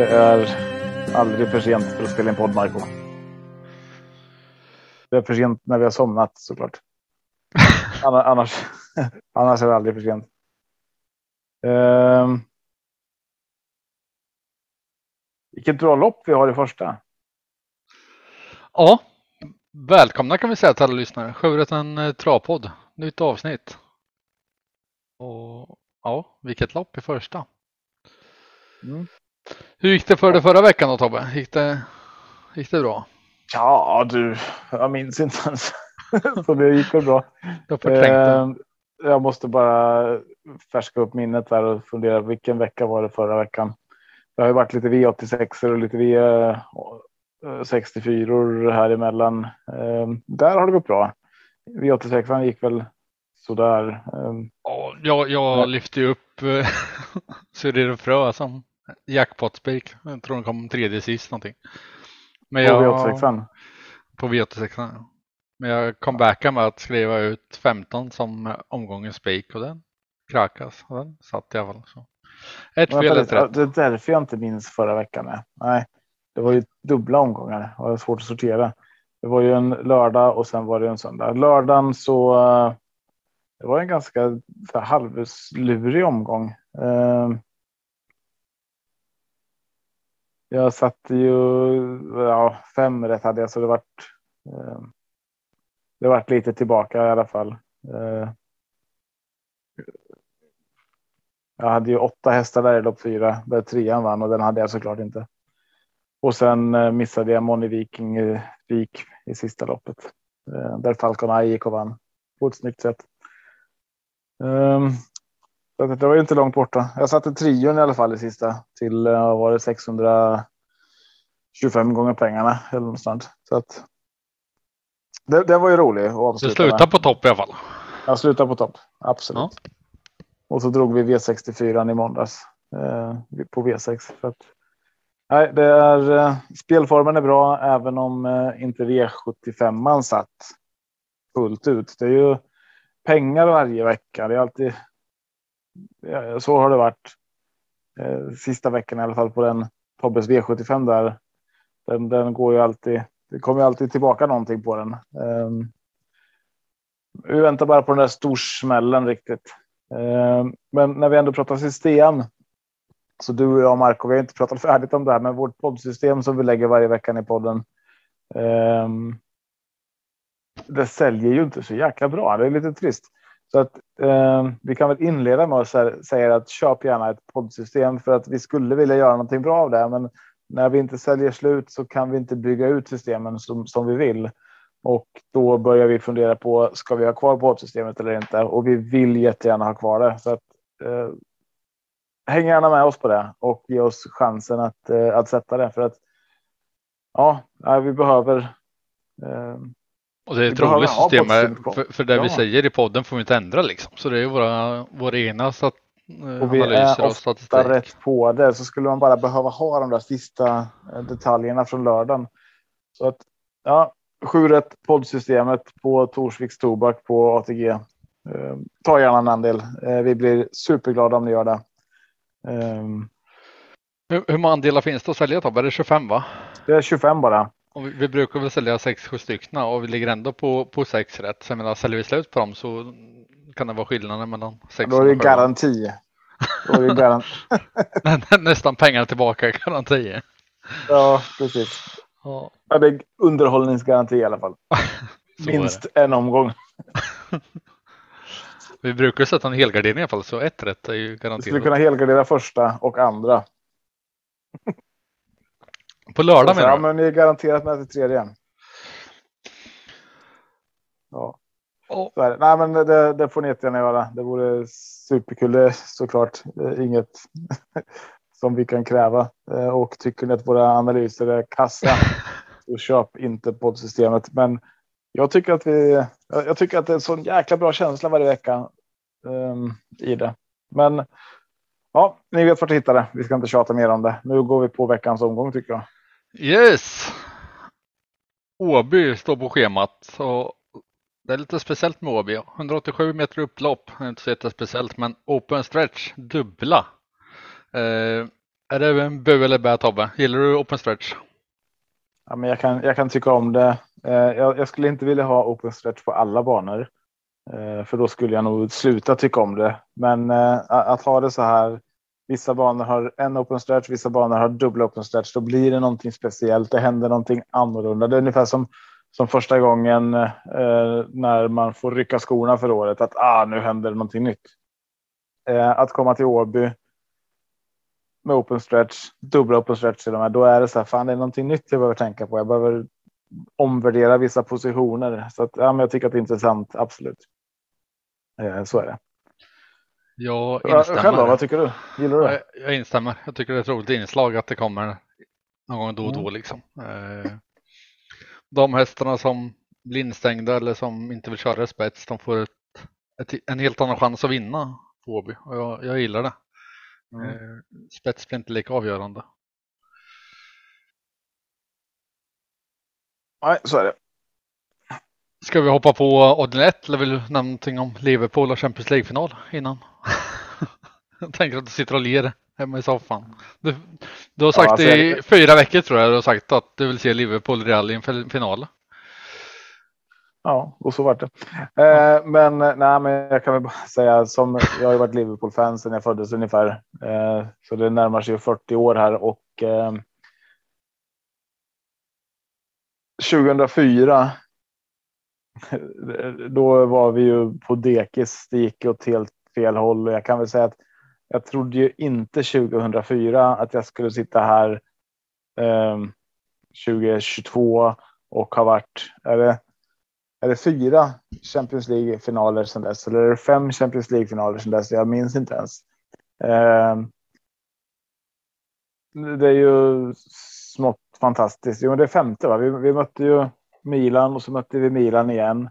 Det är aldrig för sent för att spela in podd, Marco. Det är för sent när vi har somnat såklart. Annars, annars, är det aldrig för sent. Um, vilket bra lopp vi har i första. Ja, välkomna kan vi säga till alla lyssnare. Sjurätten eh, travpodd, nytt avsnitt. Och ja, vilket lopp i första. Mm. Hur gick det för dig förra veckan då Tobbe? Gick det, gick det bra? Ja, du, jag minns inte ens. Så det gick väl bra. Jag förträngde. Eh, jag måste bara färska upp minnet där och fundera vilken vecka var det förra veckan. Det har ju varit lite V86 och lite V64 här emellan. Eh, där har det gått bra. V86 gick väl sådär. Eh, Ja, jag, jag lyfte ju upp eh, Cyril Frö som jackpot-spik. Jag tror de kom tredje sist någonting. Men på jag, V86. På V86. ja. Men jag kom backa med att skriva ut 15 som omgångens spik och den krakas. Och den satt i alla fall. Så. Ett fel, ett rätt. Det är därför jag inte minns förra veckan. Med. Nej, det var ju dubbla omgångar det var svårt att sortera. Det var ju en lördag och sen var det en söndag. Lördagen så. eh, Det var en ganska halvlurig omgång. Eh, jag satte ju ja, fem rätt hade jag så det vart. eh, Det vart lite tillbaka i alla fall. Eh, Jag hade ju åtta hästar där i lopp fyra där trean vann och den hade jag såklart inte. Och sen eh, missade jag Moni Viking i Vik i sista loppet eh, där Falcon Eye gick och vann på ett snyggt sätt. Ehm, så det var ju inte långt borta. Jag satte trion i alla fall i sista till uh, var det 625 gånger pengarna eller någonstans. Så att det, det var ju roligt att Du avsluta slutar med. på topp i alla fall. Jag slutar på topp. Absolut. Ja. Och så drog vi V64 i måndags eh, på V6. För att, nej, det är, eh, spelformen är bra även om eh, inte V75 man satt fullt ut. Det är ju pengar varje vecka. Det är alltid. Så har det varit. Eh, sista veckan i alla fall på den Tobbes V75 där. Den, den går ju alltid. Det kommer ju alltid tillbaka någonting på den. Ehm, vi väntar bara på den där storsmällen riktigt. Eh, Men när vi ändå pratar system. Så du och jag Marco, vi har inte pratat färdigt om det här, men vårt poddsystem som vi lägger varje vecka i podden. Ehm, det säljer ju inte så jäkla bra. Det är lite trist. Så att eh, vi kan väl inleda med att säga att köp gärna ett poddsystem för att vi skulle vilja göra någonting bra av det. Men när vi inte säljer slut så kan vi inte bygga ut systemen som, som vi vill. Och då börjar vi fundera på, ska vi ha kvar poddsystemet eller inte? Och vi vill jättegärna ha kvar det. Så att, eh, häng gärna med oss på det och ge oss chansen att, eh, att sätta det. För att ja, vi behöver. Ehm, och det är Vi ett roligt system. För, för det vi Ja. säger i podden får vi inte ändra liksom. Så det är våra, våra egna stat, eh, och vi är och ofta statistik. rätt på det. Så skulle man bara behöva ha de där sista eh, detaljerna från lördagen. Så att ja, 7 rätt poddsystemet på Torsviks Tobak på ATG. Eh, ta gärna en andel. Eh, vi blir superglada om ni gör det. Eh, Hur, hur många andelar finns det att sälja Tobbe? Är det 25 va? det är 25 bara. Och vi, vi brukar väl sälja 6-7 stycken och vi ligger ändå på, på 6 rätt. Så jag menar, säljer vi slut på dem så kan det vara skillnaden mellan 6 Då är det garanti. Då är det garant... Nästan pengar tillbaka garanti. Ja, precis. Ja, det är underhållningsgaranti i alla fall. Minst en omgång. Vi brukar sätta en helgardering i alla fall, så ett rätt är ju Vi skulle garanterat. kunna helgardera första och andra. På lördag ja, menar du? men ni är garanterat med till tredje. Ja, Ja. så. Nej, men det, det får ni jättegärna göra. Det vore superkul. Det är såklart eh, inget som vi kan kräva. Eh, Och tycker ni att våra analyser är kassa så köp inte poddsystemet. Men jag tycker att vi. jag tycker att det är en sån jäkla bra känsla varje vecka ehm, i det. Men ja, ni vet vart att hitta det. Vi ska inte tjata mer om det. Nu går vi på veckans omgång tycker jag. Yes! Åby står på schemat. Så det är lite speciellt med Åby. 187 meter upplopp, Det är inte så jättespeciellt, men open stretch, dubbla. Eh, är det en bu eller bä Tobbe? Gillar du open stretch? Ja, men jag, kan, jag kan tycka om det. Eh, jag, jag skulle inte vilja ha open stretch på alla banor. Eh, för då skulle jag nog sluta tycka om det. Men eh, att, att ha det så här. Vissa banor har en open stretch, vissa banor har dubbla open stretch. Då blir det någonting speciellt. Det händer någonting annorlunda. Det är ungefär som, som första gången eh, när man får rycka skorna för året. Att ah, nu händer det någonting nytt. Eh, att komma till Åby med open stretch, dubbla open stretch till och med. då är det så här, fan det är någonting nytt jag behöver tänka på. Jag behöver omvärdera vissa positioner. Så att, ja, men jag tycker att det är intressant, absolut. Eh, så är det. Jag Ja, instämmer. Själv då, vad tycker du? Gillar du det? Jag, jag instämmer. Jag tycker det är ett roligt inslag att det kommer någon gång då och då Mm. liksom. Eh, de hästarna som blir instängda eller som inte vill köra spets, de får ett, ett, en helt annan chans att vinna på Åby och jag, jag gillar det. Mm. Eh, spets blir inte lika avgörande. Nej, så är det. Ska vi hoppa på avdelning 1 eller vill du nämna någonting om Liverpool och Champions League-final innan? jag tänker att du sitter och ler hemma i soffan. Du, du har sagt alltså, i jag- fyra veckor tror jag du har sagt att du vill se Liverpool Real i en fi- final. Ja, och så vart det. Eh, men nej, men jag kan väl bara säga som jag har ju varit Liverpool-fan sedan jag föddes ungefär. Eh, så det närmar sig ju 40 år här och eh, 2004. Då var vi ju på dekis. Det gick åt helt fel håll och jag kan väl säga att jag trodde ju inte 2004 att jag skulle sitta här eh, 2022 och ha varit. Är det är det fyra Champions League-finaler sedan dess? Eller är det fem Champions League-finaler sedan dess? Jag minns inte ens. Eh, det är ju smått fantastiskt. Jo, det är femte. Va? Vi, vi mötte ju Milan och så mötte vi Milan igen.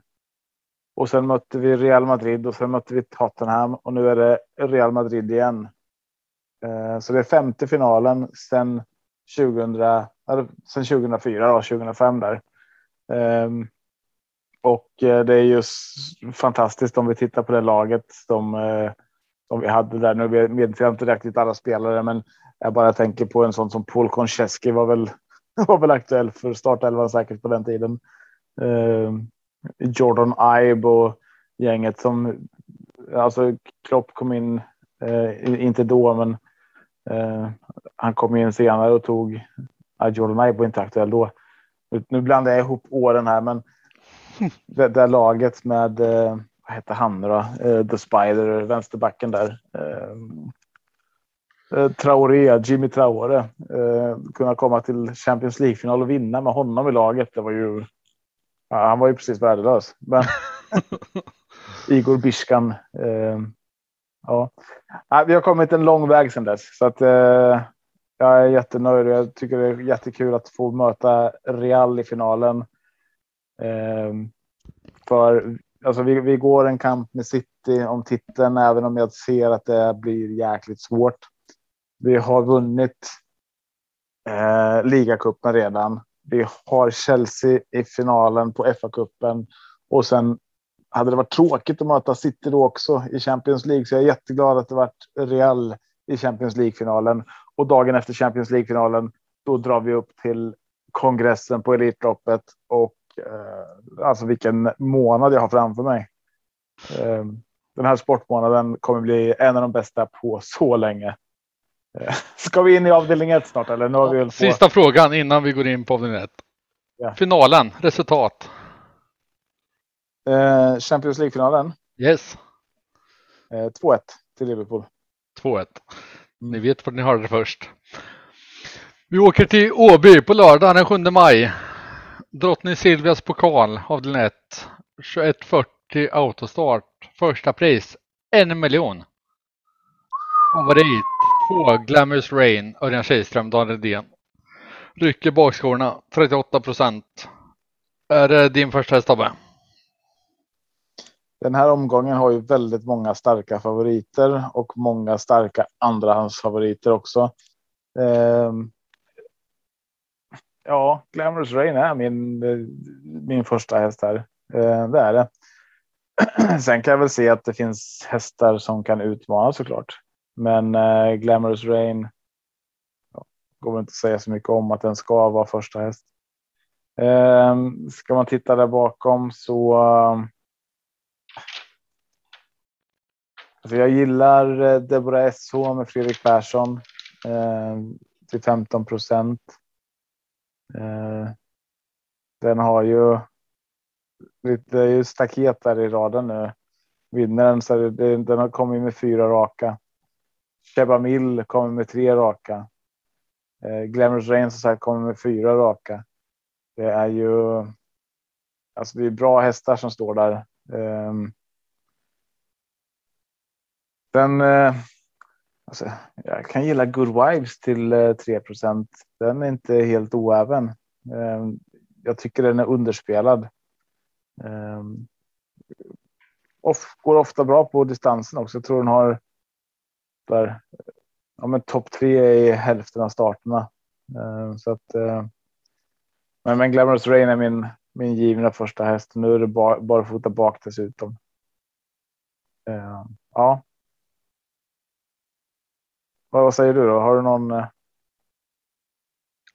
Och sen mötte vi Real Madrid och sen mötte vi Tottenham och nu är det Real Madrid igen. Eh, så det är femte finalen sedan 2000, eller, 2004 då, 2005 där. Ehm, och eh, det är just fantastiskt om vi tittar på det laget som, eh, som vi hade där. Nu vet jag inte riktigt alla spelare, men jag bara tänker på en sån som Paul Konchesky var väl, var väl aktuell för startelvan säkert på den tiden. Eh, Jordan Ibe och gänget som, alltså Klopp kom in, eh, inte då, men eh, han kom in senare och tog, ja, Jordan Ibe var inte aktuell då. Nu blandar jag ihop åren här, men det där laget med, eh, vad heter han då? Eh, The Spider, vänsterbacken där. Eh, eh, Traoré, Jimmy Traoré. Eh, kunna komma till Champions League-final och vinna med honom i laget. Det var ju, ja, han var ju precis värdelös. Men Igor Biskan. Eh, ja. Nej, vi har kommit en lång väg sedan dess. Så att, eh, jag är jättenöjd och jag tycker det är jättekul att få möta Real i finalen. Ehm, för alltså vi, vi går en kamp med City om titeln, även om jag ser att det blir jäkligt svårt. Vi har vunnit eh, ligacupen redan. Vi har Chelsea i finalen på FA-cupen och sen hade det varit tråkigt att möta City då också i Champions League. Så jag är jätteglad att det varit Real i Champions League-finalen och dagen efter Champions League-finalen. Då drar vi upp till kongressen på Elitloppet och eh, alltså vilken månad jag har framför mig. Eh, den här sportmånaden kommer bli en av de bästa på så länge. Eh, ska vi in i avdelning 1 snart eller? Nu har vi på... Sista frågan innan vi går in på avdelning 1. Ja. Finalen, resultat? Eh, Champions League-finalen. Yes. Eh, 2-1 till Liverpool. 2-1. Ni vet var ni hörde det först. Vi åker till Åby på lördag den 7 maj. Drottning Silvias pokal avdelning 1. 2140 autostart. Första pris en miljon. Favorit 2 Glamorous Rain Örjan Kihlström Daniel Redén. Rycker bakskorna 38 procent. Är det din första häst Tobbe? Den här omgången har ju väldigt många starka favoriter och många starka andrahandsfavoriter också. Ehm, ja, Glamorous Rain är min, min första häst här. Ehm, det är det. Sen kan jag väl se att det finns hästar som kan utmana såklart. Men eh, Glamorous Rain. Ja, går väl inte att säga så mycket om att den ska vara första häst. Eh, ska man titta där bakom så. Alltså jag gillar eh, Deborah SH med Fredrik Persson eh, till 15 procent. Eh, den har ju lite är ju staket där i raden nu. Vinnaren så det, den har kommit med fyra raka. Sheba Mill kommer med tre raka. Eh, Glamorous Rain som sagt kommer med fyra raka. Det är ju. Alltså det är bra hästar som står där. Eh, den. Eh, alltså, jag kan gilla Good Vibes till eh, 3 Den är inte helt oäven. Eh, jag tycker den är underspelad. Ehm, Off, går ofta bra på distansen också. Jag tror den har där, ja, men topp tre i hälften av starterna. Uh, så att, uh, men, men Glamorous Rain är min, min givna första häst. Nu är det bara, bara fota bak dessutom. Uh, ja. Vad, säger du då? Har du någon? Någon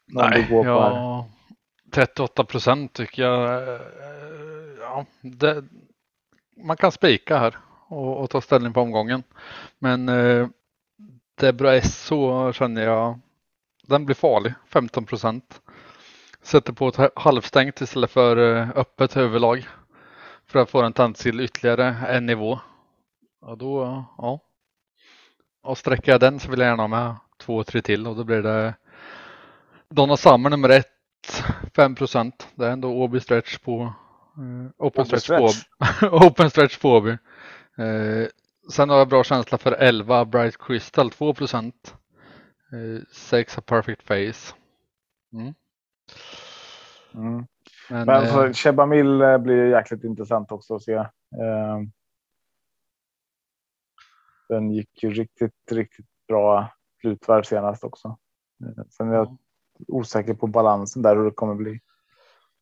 Nej, ja, 38 procent tycker jag ja, det, man kan spika här och, och, ta ställning på omgången. Men eh, Debra SO känner jag, den blir farlig, 15 procent. Sätter på ett halvstängt istället för eh, öppet huvudlag för att få den till ytterligare en nivå. Och då, ja. Och sträcker jag den så vill jag gärna ha med två, tre till och då blir det Donna Summer nummer ett, 5 procent. Det är ändå Åby stretch på Uh, open, stretch, stretch. open stretch Fåby. Uh, sen har jag bra känsla för 11 Bright Crystal 2 procent. Uh, 6 Perfect Face. Mm. Mm. Men, Men för Chebamil eh, blir jäkligt intressant också att se. Uh, den gick ju riktigt, riktigt bra slutvarv senast också. Sen är jag osäker på balansen där hur det kommer bli.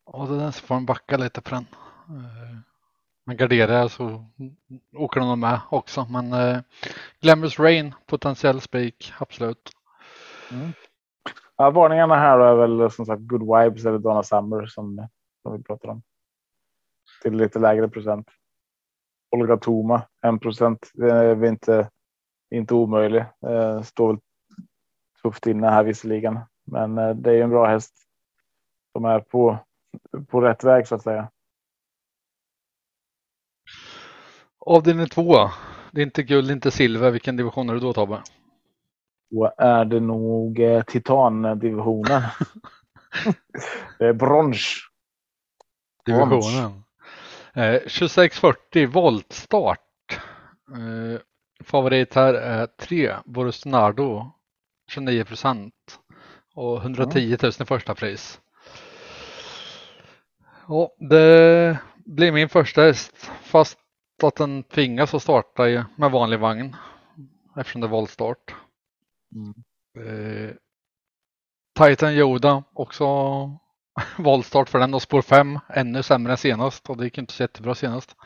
Ja, det är den som får en backa lite på den. Eh, men garderar jag så åker de med också. Men eh, Glamorous Rain, potentiell spik, absolut. Mm. Ja, varningarna här är väl som sagt Good Vibes eller Donna Summer som, som vi pratar om. Till lite lägre procent. Olga Toma 1 procent. Det är inte, inte omöjlig. Eh, står väl tufft inne här visserligen, men eh, det är en bra häst som är på på rätt väg så att säga. Avdelning två. Det är inte guld, inte silver. Vilken division är det då Tobbe? Då är det nog eh, titandivisionen. det är brons. Divisionen. Eh, 2640 voltstart. Eh, favorit här är 3 Borusnardo 29 procent och 110 000 i första pris. Ja, det blir min första häst fast att den tvingas att starta med vanlig vagn eftersom det är voltstart. Mm. Eh, Titan Yoda också voltstart för den och spår 5 ännu sämre än senast och det gick inte så jättebra senast.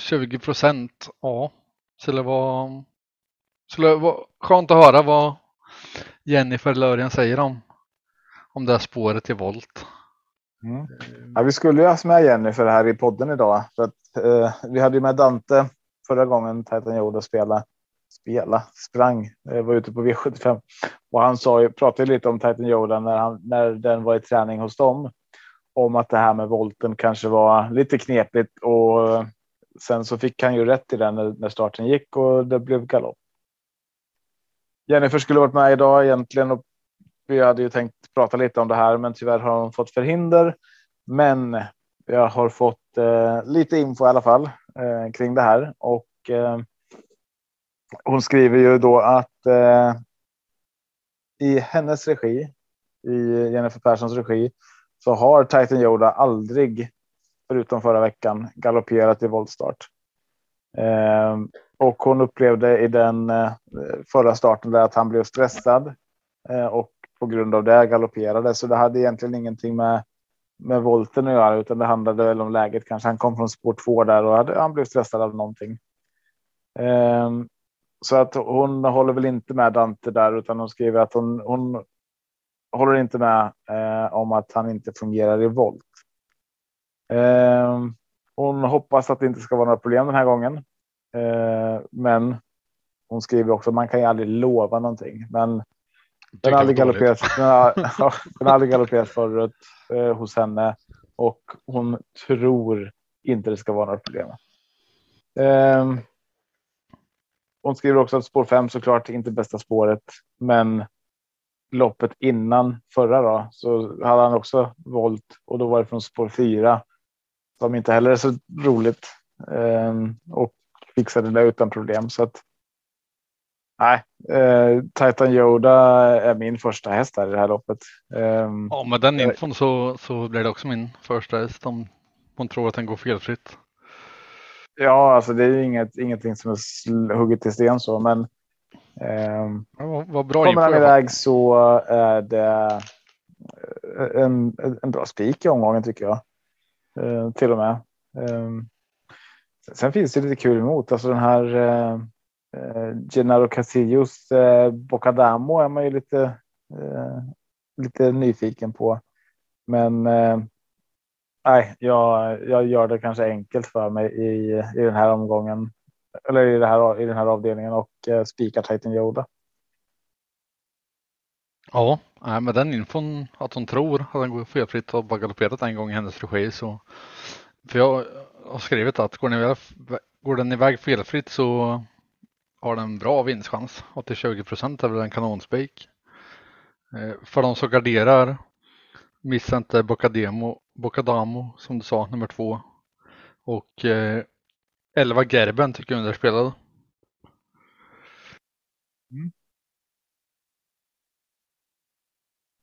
20 procent, ja, skulle vara, skulle vara skönt att höra vad Jennifer Lörien säger om, om det här spåret i volt. Mm. Ja, vi skulle ju ha med det här i podden idag. För att, eh, vi hade ju med Dante förra gången Titan Yoda spela, spela, sprang, eh, var ute på V75. Och han sa ju, pratade lite om Titan Yoda när han när den var i träning hos dem. Om att det här med volten kanske var lite knepigt. Och eh, sen så fick han ju rätt i den när starten gick och det blev galopp. Jennifer skulle varit med idag egentligen och vi hade ju tänkt prata lite om det här, men tyvärr har hon fått förhinder. Men jag har fått lite, lite info i alla fall eh, kring det här och eh, hon skriver ju då att eh, i hennes regi, i Jennifer Perssons regi, så har Titan Yoda aldrig, förutom förra veckan, galopperat i voltstart. Eh, och hon upplevde i den eh, förra starten där att han blev stressad eh, och på grund av det galopperade. Så det hade egentligen ingenting med med volten att göra, utan det handlade väl om läget. Kanske han kom från spår två där och hade, han blev stressad av någonting. Um, så att hon håller väl inte med Dante där, utan hon skriver att hon, hon håller inte med eh, om att han inte fungerar i volt. Eh, hon hoppas att det inte ska vara några problem den här gången. Eh, men hon skriver också man kan ju aldrig lova någonting. Men den har aldrig galopperat. Den har, den har aldrig galopperat förut eh, hos henne. Och hon tror inte det ska vara några problem. Eh, hon skriver också att spår 5 såklart inte bästa spåret, men loppet innan förra då så hade han också volt. Och då var det från spår 4 som inte heller är så roligt. Eh, och fixade det utan problem. Så att Nej, eh, Titan Yoda är min första häst här i det här loppet. Eh, ja, med den infon så, så blir det också min första häst om hon tror att den går felfritt. Ja, alltså det är inget, ingenting som är hugget i sten så, men. Eh, ja, vad bra kommer han iväg så är det eh, en, en bra spik i omgången tycker jag. Eh, till och med. Eh, sen finns det lite kul emot, alltså den här eh, Gennaro Casillos eh, Bocadamo är man ju lite, eh, lite nyfiken på. Men eh, nej, jag, jag gör det kanske enkelt för mig i, i den här omgången eller i, det här, i den här avdelningen och eh, spikar Titan Yoda. Ja, med den infon att hon tror att den går felfritt och bara galopperat en gång i hennes regi så. För jag har skrivit att går den iväg, går den iväg felfritt så har en bra vinstchans. 80-20 procent är väl en kanonspik. Eh, för de som garderar, missa inte Bocademo, Bocadamo som du sa, nummer två. Och eh, 11 Gerben tycker jag underspelad. Mm.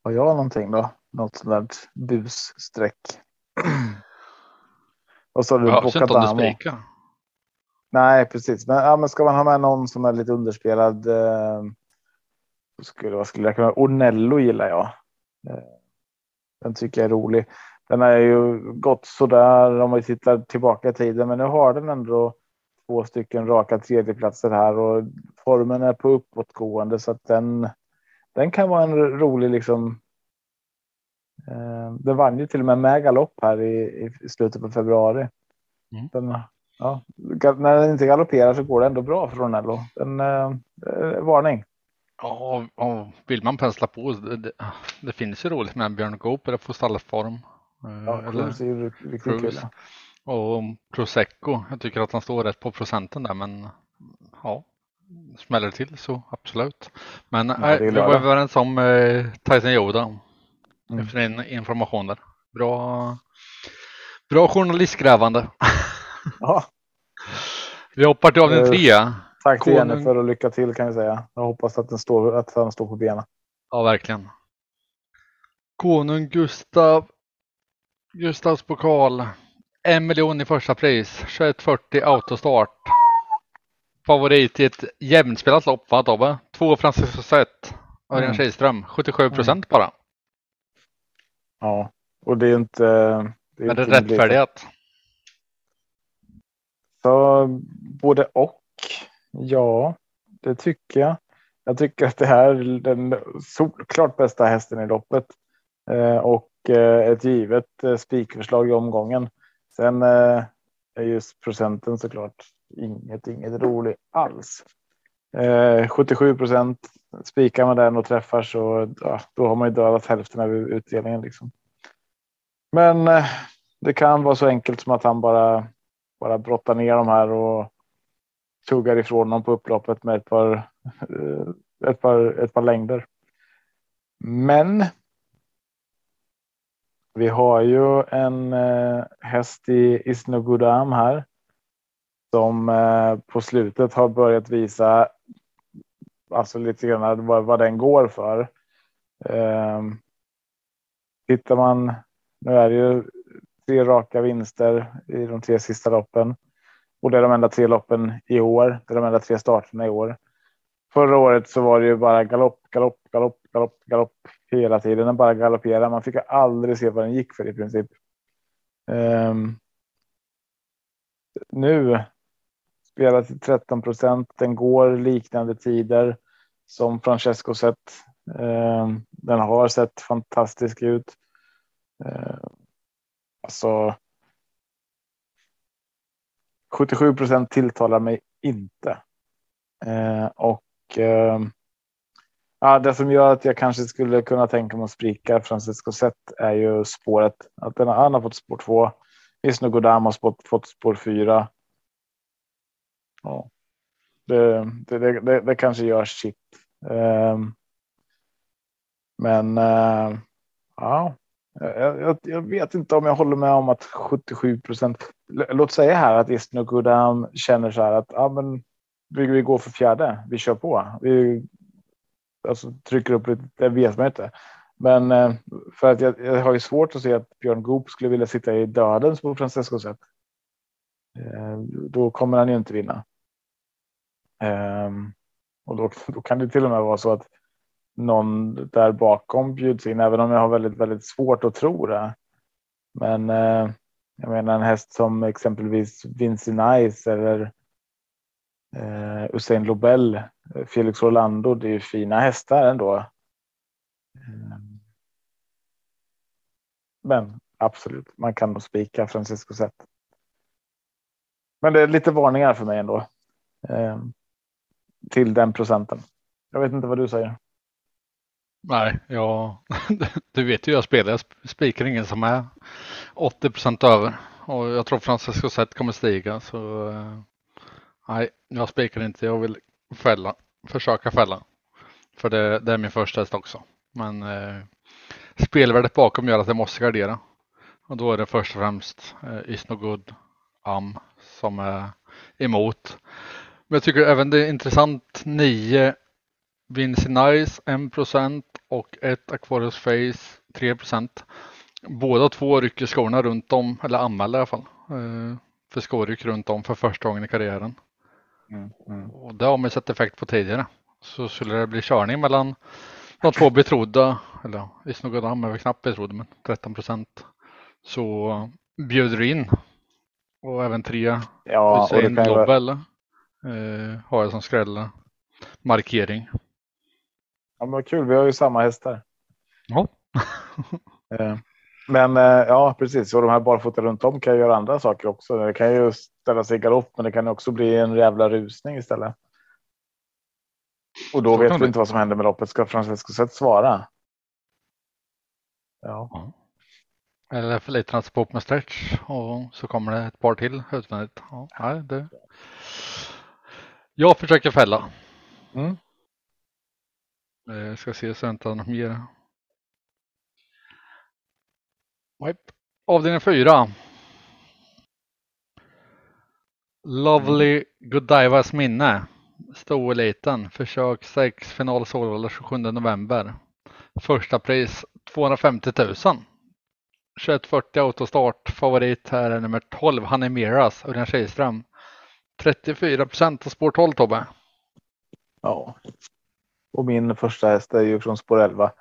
Har jag någonting då? Något sånt där busstreck? Vad sa du? Ja, Bocadamo? Nej, precis. Men, ja, men ska man ha med någon som är lite underspelad. Eh, skulle, vad skulle jag kunna? Ornello gillar jag. Eh, den tycker jag är rolig. Den har ju gått så där om vi tittar tillbaka i tiden, men nu har den ändå två stycken raka tredjeplatser här och formen är på uppåtgående så att den. Den kan vara en rolig liksom. Eh, den vann ju till och med med galopp här i, i slutet på februari. Mm. Den ja, när den inte galopperar så går det ändå bra för Ronello. En eh, eh, varning. Ja, och vill man pensla på. Det, det, det finns ju roligt med Björn Goop eller få stallform. Eh, ja, Cruz är ju riktigt kul. Och Prosecco. Jag tycker att han står rätt på procenten där, men ja, smäller till så absolut. Men ja, äh, vi var överens om eh, Tyson Yoda. Mm. Efter din information där. Bra, bra journalistgrävande. Ja. Vi hoppar till avdelning tre. Tack till Konung... Jennifer och lycka till kan vi säga. Jag hoppas att den står, att den står på benen. Ja, verkligen. Konung Gustav. Gustavs pokal. En miljon i första pris. 2140 autostart. Favorit i ett jämnspelat lopp va Tobbe? Två Francis Rosett. Örjan mm. Kihlström. 77 procent mm. bara. Ja, och det är inte. Det är Men det är rättfärdigt. Så både och. Ja, det tycker jag. Jag tycker att det här är den solklart bästa hästen i loppet eh, och eh, ett givet eh, spikförslag i omgången. Sen eh, är just procenten såklart inget, inget roligt alls. Eh, 77 procent spikar man den och träffar så ja, då har man ju dödat hälften av utdelningen liksom. Men eh, det kan vara så enkelt som att han bara bara brottar ner de här och tuggar ifrån dem på upploppet med ett par, eh, ett par, ett par längder. Men. Vi har ju en eh, häst i Isnogudam här. Som eh, på slutet har börjat visa. Alltså lite grann vad, vad den går för. Eh, tittar man. Nu är det ju tre raka vinster i de tre sista loppen. Och det är de enda tre loppen i år. Det är de enda tre starterna i år. Förra året så var det ju bara galopp, galopp, galopp, galopp, galopp hela tiden. Den bara galopperade. Man fick aldrig se vad den gick för i princip. Um, nu spelar till 13 procent. Den går liknande tider som Francesco sett. Um, den har sett fantastisk ut. Uh, Alltså. 77 procent tilltalar mig inte. Eh, och eh, ja, det som gör att jag kanske skulle kunna tänka mig att sprika Francisco Zet är ju spåret. Att den, han har fått spår två. Isno Godam har fått spår fyra. Ja. Det, det, det, det kanske gör sitt. Eh, men eh, ja, Eh, jag, jag, jag, vet inte om jag håller med om att 77 procent. Låt säga här att Istnogudam känner så här att ja, men vi, vi går för fjärde. Vi kör på. Vi alltså, trycker upp lite. Det vet man inte. Men eh, för att jag, jag har ju svårt att se att Björn Goop skulle vilja sitta i dödens på Francesco sätt. Eh, då kommer han ju inte vinna. Ehm, och då, då kan det till och med vara så att någon där bakom bjuds in, även om jag har väldigt, väldigt svårt att tro det. Men eh, jag menar en häst som exempelvis Vinci Nice eller eh, Usain Lobel, eh, Felix Orlando, det är ju fina hästar ändå. Eh, men absolut, man kan nog spika Francisco Zet. Men det är lite varningar för mig ändå. Eh, till den procenten. Jag vet inte vad du säger. Nej, ja, du vet ju jag spelar. Jag spikar ingen som är 80 procent över och jag tror Francesco Zet kommer stiga så eh, nej, jag spikar inte. Jag vill fälla, försöka fälla. För det, det är min första häst också. Men eh, spelvärdet bakom gör att jag måste gardera. Och då är det först och främst eh, Is No Good Am som är emot. Men jag tycker även det är intressant 9 Vinci Nice 1% och ett Aquarius Face 3% Båda två rycker skorna runt om, eller anmäler i alla fall, eh, för skoryck runt om för första gången i karriären. Mm, mm. Och det har man sett effekt på tidigare. Så skulle det bli körning mellan de två betrodda, eller Isnogodam är väl knappt betrodd, men 13 procent, så bjuder du in. Och även tre ja, Hussein Global eh, har jag som skräll markering. Ja, men kul. Vi har ju samma hästar. Ja. Eh, men eh, ja, precis. Och de här barfota runt om kan ju göra andra saker också. Det kan ju ställa sig i galopp, men det kan också bli en jävla rusning istället. Och då så vet vi inte vad som händer med loppet. Ska Francesco Zet svara? Ja. ja. Eller förlitar han sig på med stretch och så kommer det ett par till utvändigt. Ja, nej, det... Jag försöker fälla. Mm. Jag ska se så jag inte har något mer. Avdelning 4. Lovely Godivas minne. Stoeliten. Försök 6. Final Solvalla 27 november. Första pris 250 000. 2140 autostart. Favorit här är nummer 12 Hanemiras Örjan Kihlström. 34 procent på spår 12 Tobbe. Ja, och min första häst är ju från spår 11.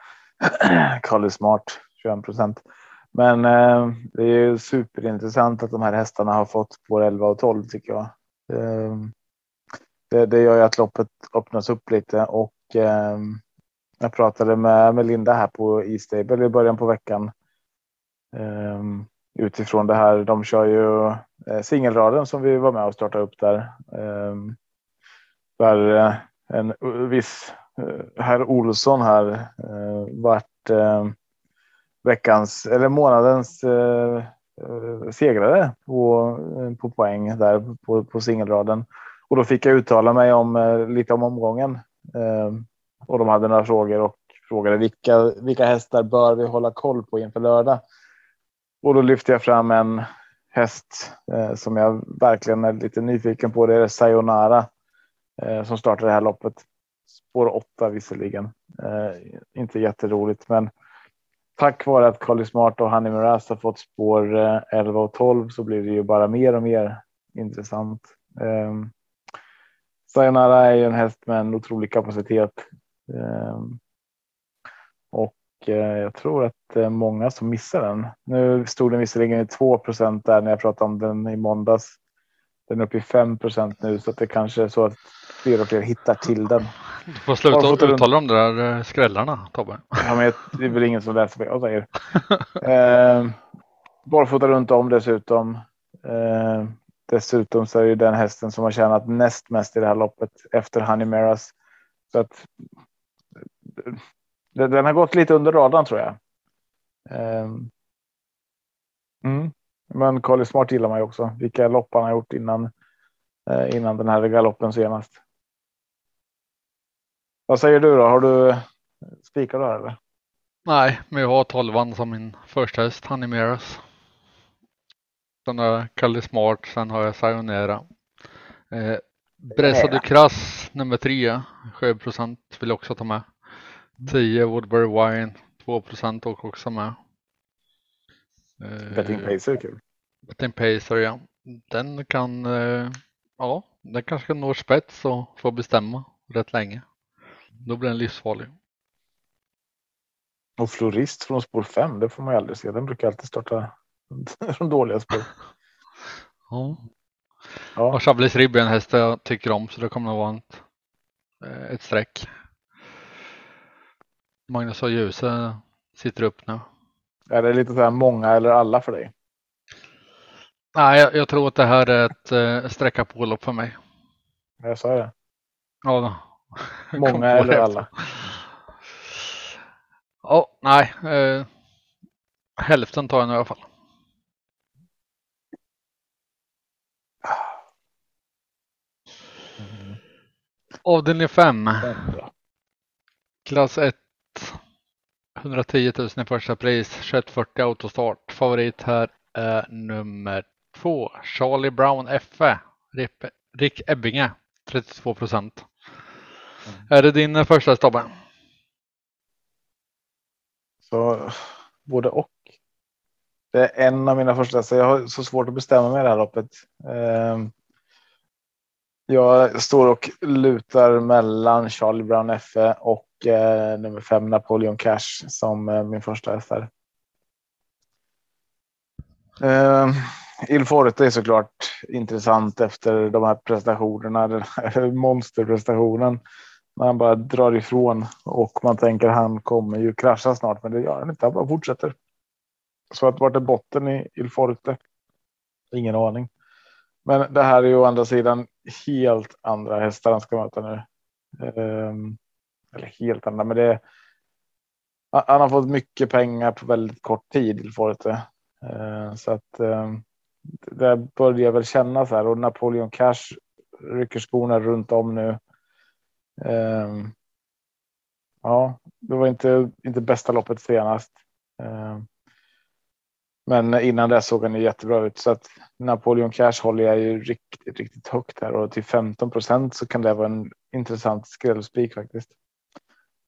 Kalle Smart 21 procent. Men eh, det är ju superintressant att de här hästarna har fått spår 11 och 12 tycker jag. Eh, det, det, gör ju att loppet öppnas upp lite och eh, jag pratade med, Melinda här på E-stable i början på veckan. Eh, utifrån det här. De kör ju eh, singelraden som vi var med och startade upp där. Ehm, eh, där en viss Eh, herr Olsson här eh, vart eh, veckans eller månadens eh, eh segrare på, eh, på poäng där på, på singelraden. Och då fick jag uttala mig om lite om omgången. Och de hade några frågor och frågade vilka, vilka hästar bör vi hålla koll på inför lördag? Och då lyfte jag fram en häst eh, som jag verkligen är lite nyfiken på. Det är Sayonara eh, som startar det här loppet. Spår åtta visserligen. Eh, inte jätteroligt, men tack vare att Carly Smart och Honey Miraz har fått spår eh, 11 och 12 så blir det ju bara mer och mer intressant. Eh, Sayonara är ju en häst med en otrolig kapacitet. Ehm, eh, och jag tror att det är många som missar den. Nu stod den visserligen i 2% där när jag pratade om den i måndags. Den är uppe i 5% nu så att det kanske är så att fler och fler hittar till den. Du får sluta och uttala de där eh, skrällarna Tobbe. Ja, men det är väl ingen som läser vad jag säger. eh, barfota runt om dessutom. Eh, dessutom så är det den hästen som har tjänat näst mest i det här loppet efter Honey Meras. Så att den har gått lite under radarn tror jag. Eh, mm. Men Carly Smart gillar man ju också. Vilka lopp han har gjort innan eh, innan den här galoppen senast. Vad säger du då? Har du spikar där eller? Nej, men jag har tolvan som min första häst, Hanimeras. Sen har jag Kalle Smart, sen har jag Sayonara. Eh, Bressa du Krass nummer tre, 7 procent vill jag också ta med. 10 Woodbury Wine, 2 procent och också med. Eh, Betting Pacer är kul. Betting Pacer ja. Den kan, eh, ja, den kanske kan nå spets och få bestämma rätt länge. Då blir den livsfarlig. Och florist från spår 5, det får man ju aldrig se. Den brukar alltid starta från dåliga spår. Ja. ja. Och Chablis Ribb är en häst jag tycker om så det kommer att vara ett, eh, ett streck. Magnus och Ljuse sitter upp nu. Är det lite så här många eller alla för dig? Nej, jag, jag tror att det här är ett eh, sträcka på lopp för mig. Jag sa det. Ja, Många eller alla? Ja, nej. Eh, hälften tar jag nu i alla fall. Mm. Avdelning 5. Klass 1. 110 000 i första pris. 2140 autostart. Favorit här är nummer 2. Charlie Brown FE. Rick Ebbinge. 32 procent. Är det din eh, första Tobbe? Så både och. Det är en av mina första, så jag har så svårt att bestämma mig i det här loppet. Ehm, jag står och lutar mellan Charlie Brown FE och eh, nummer fem Napoleon Cash som eh, min första häst här. Ehm, Il Forte är såklart intressant efter de här prestationerna, den här monsterprestationen när han bara drar ifrån och man tänker han kommer ju krascha snart, men det gör han inte. Han bara fortsätter. Så att vart är botten i Il Forte? Ingen aning. Men det här är ju å andra sidan helt andra hästar han ska möta nu. Um, eller helt andra, men det. Han har fått mycket pengar på väldigt kort tid Il Forte. Uh, så att um, det börjar väl kännas här och Napoleon Cash rycker skorna runt om nu. Eh, ja, det var inte, inte bästa loppet senast. Eh, men innan det såg han ju jättebra ut så att Napoleon Cash håller jag ju riktigt, riktigt högt här och till 15 procent så kan det vara en intressant skrällspik faktiskt.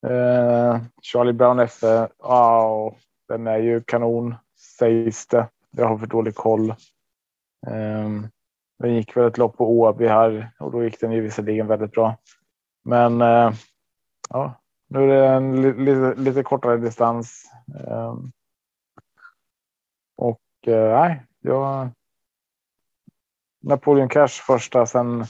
Eh, Charlie Brown F. Oh, den är ju kanon sägs det. Jag har för dålig koll. Um, den gick väl ett lopp på Åby här och då gick den ju visserligen väldigt bra. Men eh, ja, nu är det en lite, lite kortare distans. Eh, och eh, nej, jag. Napoleon Cash första, sen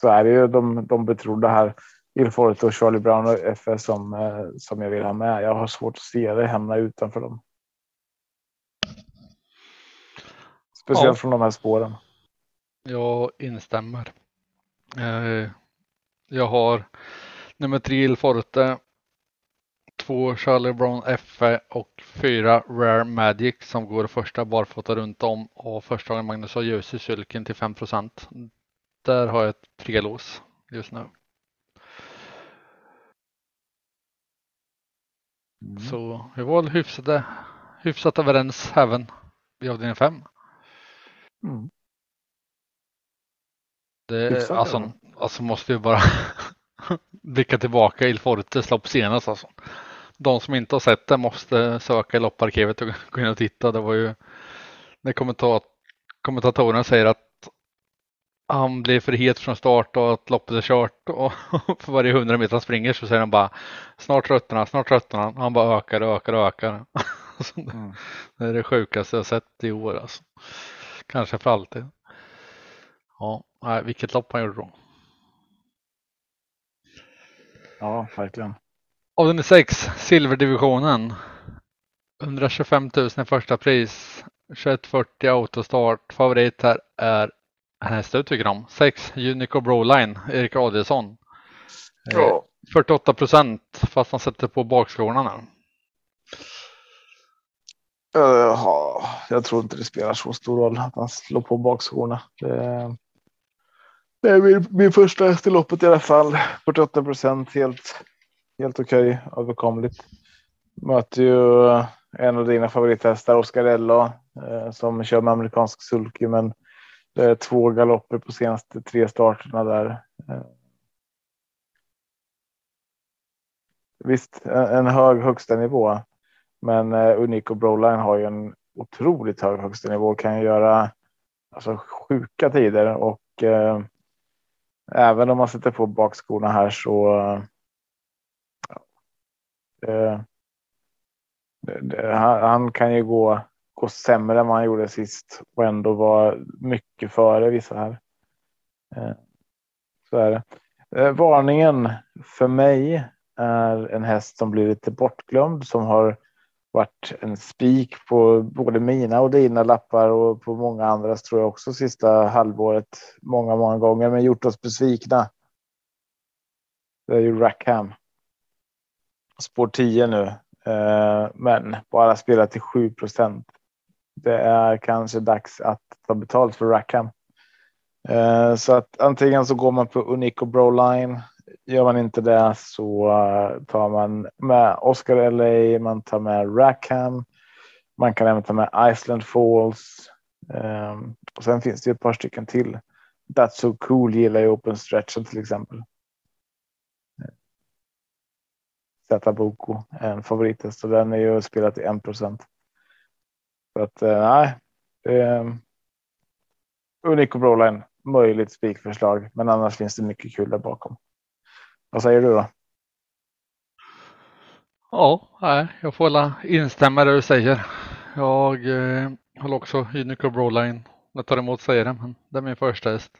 så är det ju de, de betrodda här. Ilforte och Charlie Brown och FS som, eh, som jag vill ha med. Jag har svårt att se det hamna utanför dem. Speciellt Ja. från de här spåren. Jag instämmer. Eh, Jag har nummer tre Il Forte, två Charlie Brown F och fyra Rare Magic som går första barfota runt om och första Magnus har ljus i sulken till 5% Där har jag ett tre-lås just nu. Mm. Så vi var hyfsade, hyfsat överens även i avdelning 5. Mm. Det, alltså, alltså måste vi bara blicka tillbaka i Fortes lopp senast. Alltså. De som inte har sett det måste söka i lopparkivet och gå in och titta. Det var ju när kommentat kommentatorerna säger att han blir för het från start och att loppet är kört och för varje hundra meter han springer så säger han bara snart tröttnar han, snart tröttnar han. Han bara ökar och ökar och ökar. Alltså, det- Mm. det är det sjukaste jag sett i år alltså. Kanske för alltid. Ja, nej, vilket lopp han gjorde då. Ja, verkligen. Avdelning 6, silverdivisionen. 125 000 i första pris. 2140 autostart. Favorit här är en häst du tycker om. 6 Unico Broline, Erik Adielsson. Eh, Ja. 48 procent fast han sätter på bakskorna nu. Jaha, jag tror inte det spelar så stor roll att han slår på bakskorna. Det, det är min, min första häst i loppet i alla fall. 48 procent helt, helt okej, överkomligt. Möter ju eh, en av dina favorithästar, Oscarello, eh, som kör med amerikansk sulky, men det är två galopper på senaste tre starterna där. Eh, Visst, en, en hög högsta nivå. Men eh, Unico Broline har ju en otroligt hög högsta nivå. Kan göra alltså, sjuka tider och eh, även om man sätter på bakskorna här så. Ja, det, det, han, han kan ju gå, gå sämre än vad han gjorde sist och ändå vara mycket före vissa här. Eh, så är det. Varningen för mig är en häst som blir lite bortglömd som har varit en spik på både mina och dina lappar och på många andras tror jag också sista halvåret många, många gånger, men gjort oss besvikna. Det är ju Rackham. Spår 10 nu, eh, men bara spelat till 7 procent. Det är kanske dags att ta betalt för Rackham. Eh, så att antingen så går man på Unico Broline Gör man inte det så eh, tar man med Oscar LA, man tar med Rackham, man kan även ta med Iceland Falls. Um, och sen finns det ett par stycken till. That's so cool gillar ju Open Stretchen till exempel. Zeta Boko, en favorithäst och den är ju spelad i 1 procent. Så att eh, nej. Um, Unico Broline, möjligt spikförslag, men annars finns det mycket kul där bakom. Vad säger du då? Ja, jag får väl instämma i det du säger. Jag eh, håller också Unico Broline. Jag tar emot säger det, men det är min första häst.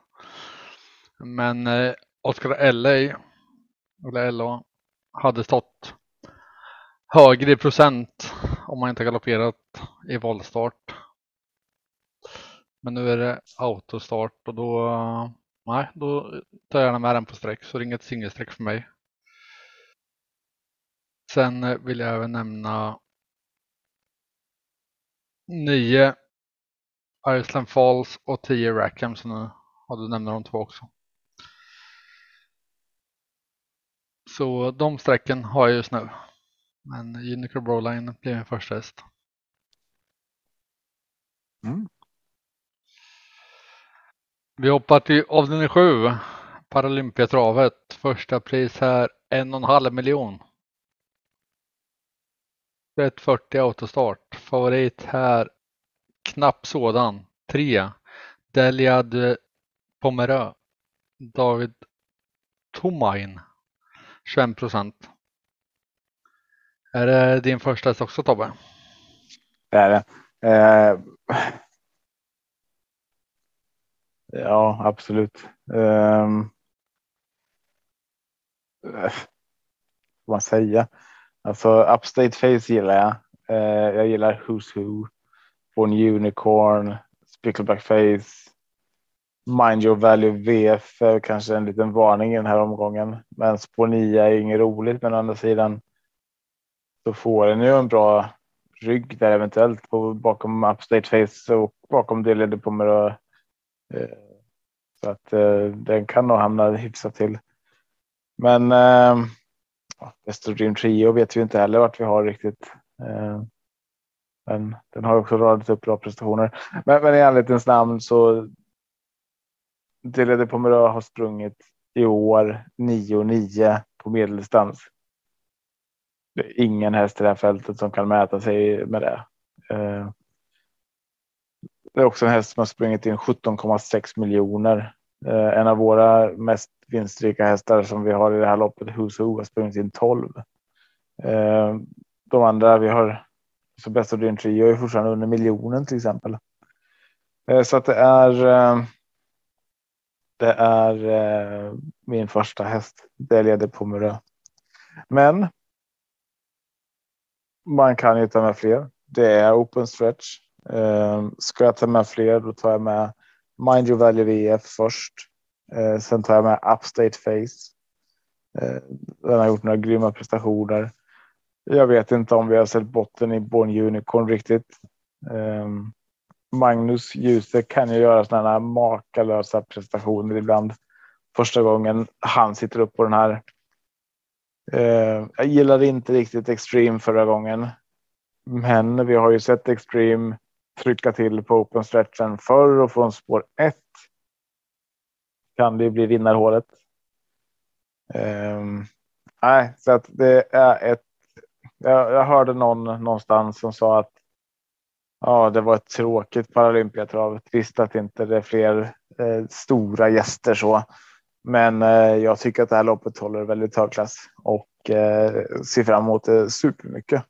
Men eh, Oscar LA, eller LA, hade stått högre i procent om man inte galopperat i voltstart. Men nu är det autostart och då, nej, då tar jag gärna med den på streck så det är inget singelstreck för mig. Sen eh, vill jag även nämna 9 Iceland Falls och 10 Rackham så nu har du nämnt de två också. Så de strecken har jag just nu. Men Unico Broline blir min första häst. Mm. Vi hoppar till avdelning 7. Paralympiatravet. Första pris här en och en halv miljon. 140 autostart. Favorit här knapp sådan. 3. Deliad Pomerö. David Tomain. 21 procent. Är det din första häst också Tobbe? Det är det. Eh, ja, absolut. Um, vad man säga? Alltså Upstate Face gillar jag. Uh, jag gillar Who's Who. Born Unicorn. Spickleback Face. Mind your value VF är eh, kanske en liten varning i den här omgången. Men spår 9 är inget roligt. Men å andra sidan så får den ju en bra rygg där eventuellt på, bakom Upstate Face och bakom det leder på med då Eh, så att eh, den kan nog hamna hyfsat till. Men eh, Dream Trio vet vi inte heller vart vi har riktigt. Eh, men den har också radat upp bra prestationer. Men, men i ärlighetens namn så. Delede Pomerö har sprungit i år 9-9 på medeldistans. Det är ingen häst i det här fältet som kan mäta sig med det. Eh, det är också en häst som har sprungit in 17,6 miljoner. Eh, en av våra mest vinstrika hästar som vi har i det här loppet, Who's Who, har sprungit in 12. Eh, de andra vi har så bästa Dream Trio är fortfarande under miljonen till exempel. Eh, så att det är. Eh, det är eh, min första häst. Delia de Pomerö. Men. Man kan ju ta med fler. Det är open stretch. Eh, ska jag ta med fler då tar jag med Mind Your Value VF först. Eh, sen tar jag med Upstate Face. Eh, den har gjort några grymma prestationer. Jag vet inte om vi har sett botten i Born Unicorn riktigt. Magnus Djuse kan ju göra sådana här makalösa prestationer ibland. Första gången han sitter upp på den här. Jag gillade inte riktigt Extreme förra gången. Men vi har ju sett Extreme trycka till på open stretchen förr och från spår 1. Kan det bli vinnarhålet. Um, nej, så att det är ett jag, jag hörde någon någonstans som sa att ja, det var ett tråkigt Paralympiatrav. Visst att inte det är fler eh, stora gäster så, men eh, jag tycker att det här loppet håller väldigt hög klass och eh, ser fram emot det supermycket.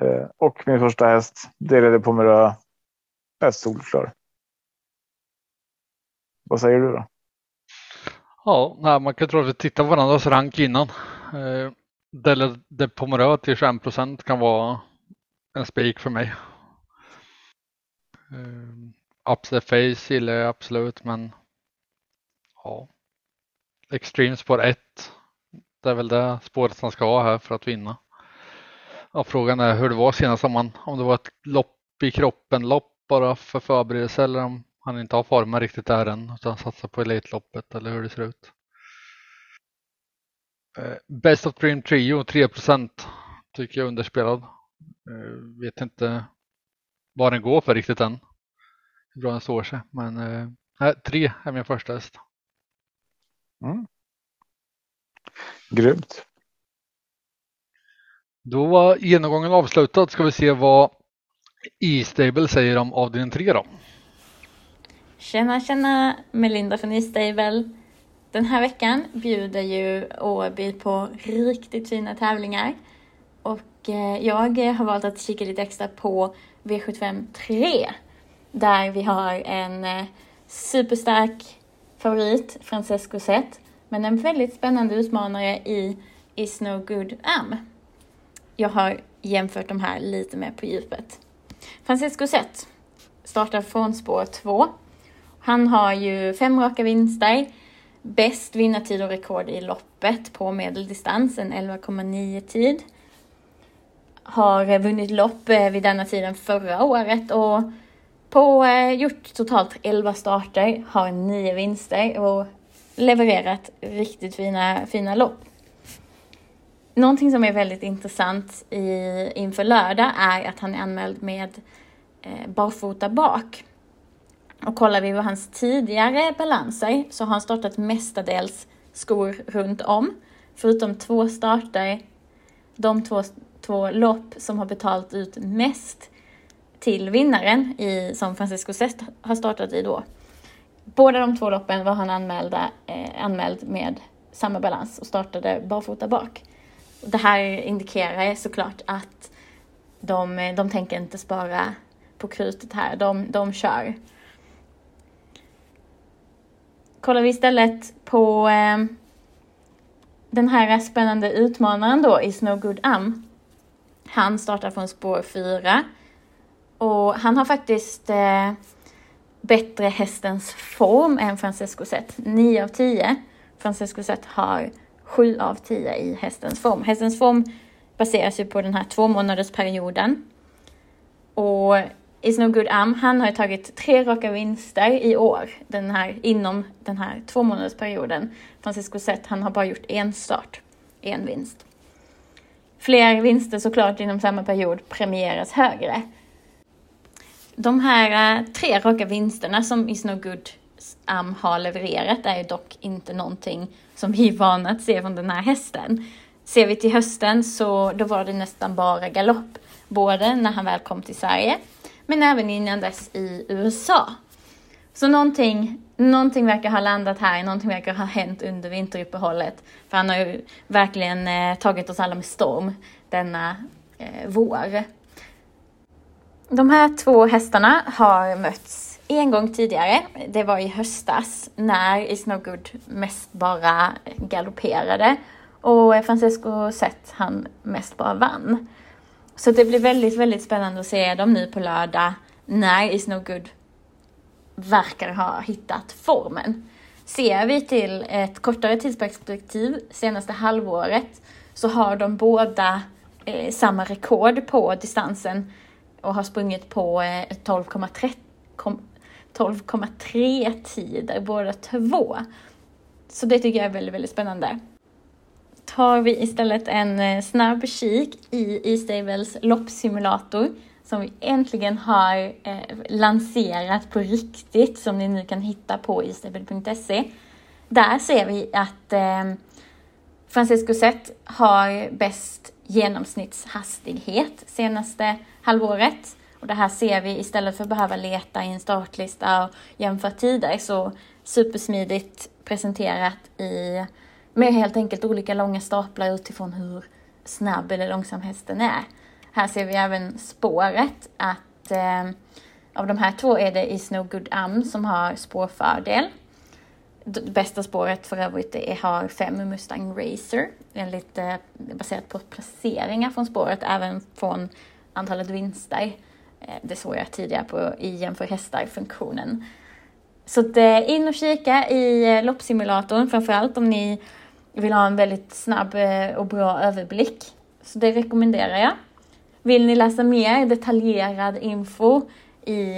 Eh, och min första häst delade på Merö är solklar. Vad säger du då? Ja, nej, man kan tro att vi tittar på varandras rank innan. Eh, det, Pomerö till 21 procent kan vara en spik för mig. Eh, um, Upset Face gillar jag absolut men ja. Extreme spår 1. Det är väl det spåret han ska ha här för att vinna. Ja, frågan är hur det var senast om, man, om det var ett lopp i kroppen lopp bara för förberedelse eller om han inte har formen riktigt där än utan satsar på Elitloppet eller hur det ser ut. Eh, Best of Dream Trio 3% tycker jag är underspelad. Eh, vet inte vad den går för riktigt än. Hur bra den står sig. Men äh, tre är min första häst. Mm. Grymt. Då var genomgången avslutad. Ska vi se vad E-stable säger om avdelning 3 då. Tjena tjena Melinda från E-stable. Den här veckan bjuder ju Åby på riktigt fina tävlingar. Och eh, jag har valt att kika lite extra på V75 3. Där vi har en eh, superstark favorit, Francesco Zet. Men en väldigt spännande utmanare i Is No Good Am. Jag har jämfört de här lite mer på djupet. Francisco Zet startar från spår 2. Han har ju fem raka vinster Bäst vinnartid och rekord i loppet på medeldistans, en 11,9 tid. Har vunnit lopp eh, vid denna tiden förra året och på, eh, gjort totalt 11 starter, har 9 vinster och levererat riktigt fina, fina lopp. Någonting som är väldigt intressant i, inför lördag är att han är anmäld med eh, barfota bak. Och kollar vi på hans tidigare balanser så har han startat mestadels skor runt om. Förutom två starter, de två, två lopp som har betalt ut mest till vinnaren i, som Francisco Sest har startat i då. Båda de två loppen var han anmälda, eh, anmäld med samma balans och startade barfota bak. Det här indikerar såklart att de, de tänker inte spara på krutet här, de, de kör. kollar vi istället på eh, den här spännande utmanaren då i Snow Good Am. Han startar från spår 4 och han har faktiskt eh, bättre hästens form än Francesco Zet. 9 av 10. Francesco Zet har 7 av 10 i hästens form. Hästens form baseras ju på den här två månaders perioden. Och Is No Good Am, han har ju tagit tre raka vinster i år den här, inom den här två månaders perioden. Francisco Zet, han har bara gjort en start, en vinst. Fler vinster såklart inom samma period premieras högre. De här eh, tre raka vinsterna som Is No Good Am har levererat är ju dock inte någonting som vi är vana att se från den här hästen. Ser vi till hösten så då var det nästan bara galopp, både när han väl kom till Sverige men även innan dess i USA. Så någonting, någonting verkar ha landat här, någonting verkar ha hänt under vinteruppehållet. För han har ju verkligen eh, tagit oss alla med storm denna eh, vår. De här två hästarna har mötts en gång tidigare. Det var i höstas när Is No Good mest bara galopperade och Francesco Zet han mest bara vann. Så det blir väldigt, väldigt spännande att se dem nu på lördag när Is No Good verkar ha hittat formen. Ser vi till ett kortare tidsperspektiv, senaste halvåret, så har de båda eh, samma rekord på distansen och har sprungit på eh, 12,3 12,3 tider båda två. Så det tycker jag är väldigt, väldigt spännande tar vi istället en eh, snabb kik i E-Stables loppsimulator som vi äntligen har eh, lanserat på riktigt som ni nu kan hitta på istable.se. Där ser vi att eh, Francesco Zet har bäst genomsnittshastighet senaste halvåret. Och det här ser vi istället för att behöva leta i en startlista och jämföra tider så supersmidigt presenterat i med helt enkelt olika långa staplar utifrån hur snabb eller långsam hästen är. Här ser vi även spåret att eh, av de här två är det Is No Good Am som har spårfördel. Det bästa spåret för övrigt är, har fem Mustang Racer, enligt, eh, baserat på placeringar från spåret, även från antalet vinster. Eh, det såg jag tidigare på i jämför hästar-funktionen. Så att, eh, in och kika i eh, loppsimulatorn, framförallt om ni vill ha en väldigt snabb och bra överblick. Så det rekommenderar jag. Vill ni läsa mer detaljerad info i,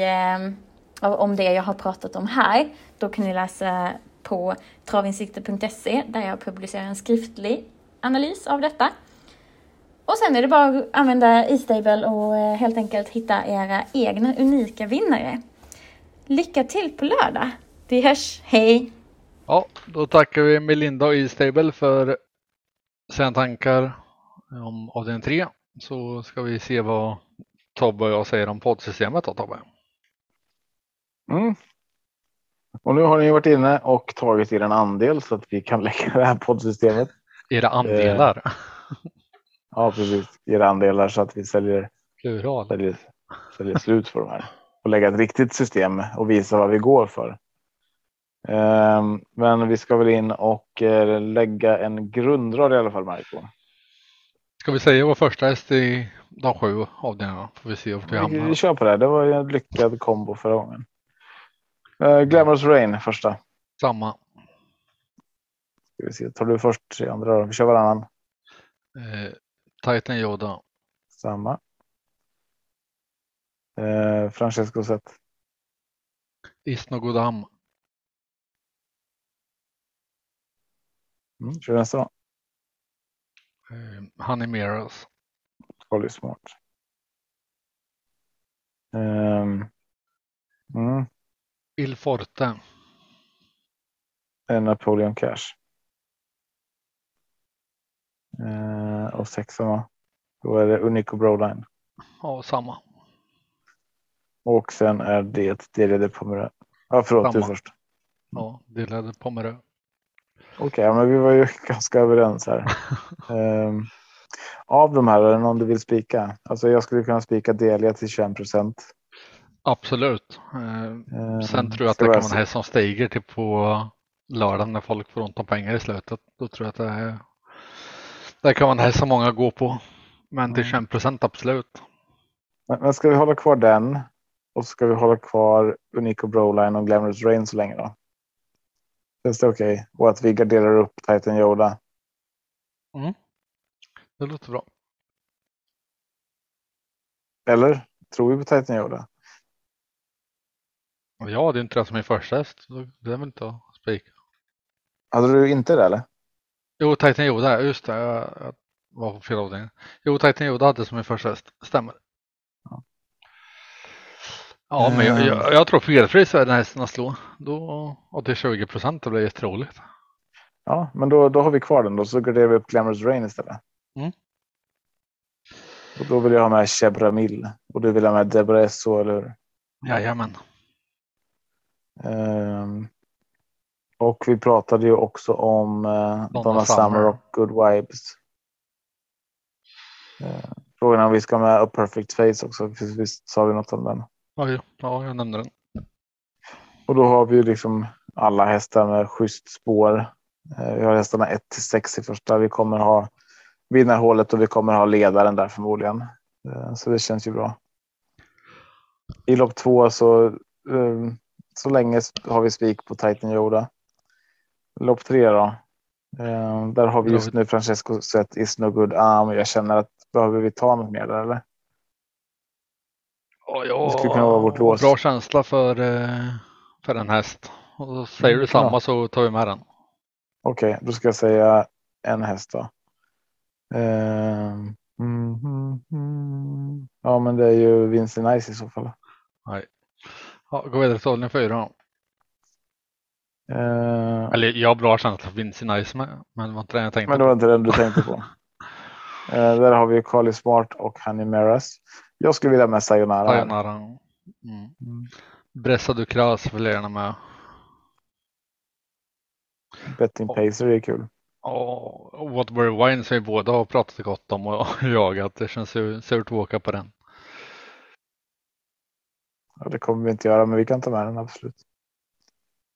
om det jag har pratat om här, då kan ni läsa på travinsikter.se där jag publicerar en skriftlig analys av detta. Och sen är det bara att använda e-stable och eh, helt enkelt hitta era egna unika vinnare. Lycka till på lördag! Vi hörs, hej! Ja, då tackar vi Melinda och E-stable för sina tankar om avdelning 3. Så ska vi se vad Tobbe och jag säger om poddsystemet då Tobbe. Mm. Och nu har ni varit inne och tagit er en andel så att vi kan lägga det här poddsystemet. Era andelar? Eh, ja, precis. Era andelar så att vi säljer, Plural. säljer, säljer slut på de här och lägga ett riktigt system och visa vad vi går för. Ehm, men vi ska väl in och eh, lägga en grundrad i alla fall, Marco. Ska vi säga vår första häst i de sju avdelningarna? Får vi se vart vi hamnar. Vi kör på det. Det var en lyckad kombo förra gången. Uh, Glamorous Rain första. Samma. Ska vi se. Tar du först i andra? Vi kör varannan. Titan Yoda. Samma. Uh, Francesco Zet. Isno Godam. Mm, kör nästa då. Uh, Honey Mirrors. Holly Smart. Um, mm. Il Forte. Napoleon Cash. Uh, och sexan va? Då är det Unico Broline. Ja, samma. Och sen är det delade Pomerö. Ja, förlåt, samma. du först. Ja, delade Pomerö. Okej, okay, men vi var ju ganska överens här. um, av de här, är det någon du vill spika? Alltså jag skulle kunna spika Delia till 21 procent. Absolut. Uh, sen tror jag att det kan vara en häst som stiger till på lördagen när folk får ont om pengar i slutet. Då tror jag att det, är, det kan häst som många går på. Men till 21 procent absolut. Men, men ska vi hålla kvar den? och ska vi hålla kvar Unico Broline och Glamorous Rain så länge då. Känns det okej? Okay? Och att vi garderar upp Titan Yoda. Mm. Det låter bra. Eller? Tror vi på Titan Yoda? Ja, det är inte det som är första häst. Det är väl inte att spika. Hade du inte det eller? Jo, Titan Yoda, just det. Jag, jag var på fel avdelning. Jo, Titan Yoda hade som min första häst. Stämmer. Ja, ja men jag, jag, eh. jag tror felfri så är den hästen att slå. Då, och till 20 procent, det blir jätteroligt. Ja, men då, då har vi kvar den då. Så garderar vi upp Glamorous Rain istället. Mm. Och då vill jag ha med Chebra Mill. Och du vill ha med Deborah Esso, eller hur? Jajamän. Um, och vi pratade ju också om uh, Donna, Summer och Good Vibes. Uh, frågan är om vi ska med A Perfect Face också. Visst sa vi något om den? Ja, ja, jag nämnde den. Och då har vi ju liksom alla hästar med schysst spår. Uh, vi har hästarna 1 till 6 i första. Vi kommer ha vinnarhålet och vi kommer ha ledaren där förmodligen. Uh, så det känns ju bra. I lopp två så så länge har vi spik på Titan Yoda. Lopp tre då. Eh, där har vi just nu Francesco sett is no good. Ah, men jag känner att behöver vi ta något mer där eller? Oh, ja, det skulle kunna vara vårt lås. Bra känsla för, eh, för en häst. Och säger du samma ja. så tar vi med den. Okej, okay, då ska jag säga en häst då. Eh, mm, mm, mm. Ja, men det är ju Vincent Nice i så fall. Nej. Ja, gå vidare till avdelning fyra. Uh, Eller jag har bra känsla för Vinci Nice med, men det var inte den jag tänkte Men det var inte den du tänkte på. uh, där har vi Carly Smart och Honey Meras. Jag skulle vilja med Sayonara. Sayonara. Mm. Mm. Bressa Ducras vill jag gärna med. Betting oh. Pacer är kul. Oh, Waterbury Wine som vi båda har pratat gott om och jagat. Det känns ju surt att åka på den. Ja, det kommer vi inte göra, men vi kan ta med den absolut.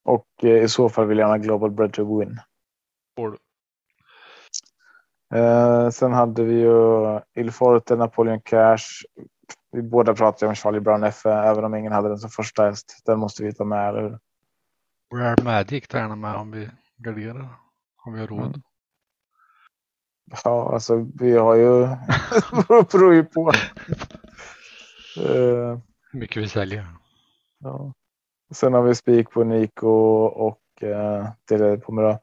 Och eh, i så fall vill jag ha Global Bread to Win. Eh, sen hade vi ju Il Forte, Napoleon Cash. Vi båda pratade om Charlie Brown F, även om ingen hade den som första häst. Den måste vi ta med, eller Rare Magic tar gärna med om vi garderar. Om vi har råd. Mm. Ja, alltså vi har ju, det beror ju på. uh, hur mycket vi säljer. Ja. Sen har vi spik på Nico och eh, det på mig.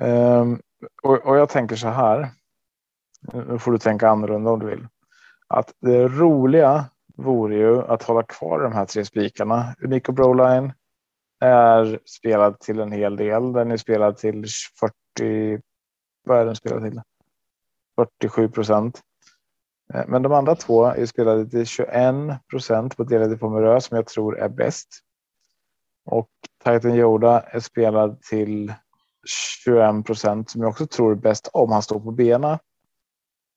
Ehm, och, och jag tänker så här. Nu får du tänka annorlunda om du vill. Att det roliga vore ju att hålla kvar de här tre spikarna. Nico Broline är spelad till en hel del. Den är spelad till 40. Vad är den spelad till? 47 procent. Eh, men de andra två är spelade till 21 procent på delade pomerö som jag tror är bäst. Och Titan Yoda är spelad till 21 procent som jag också tror är bäst om han står på benen.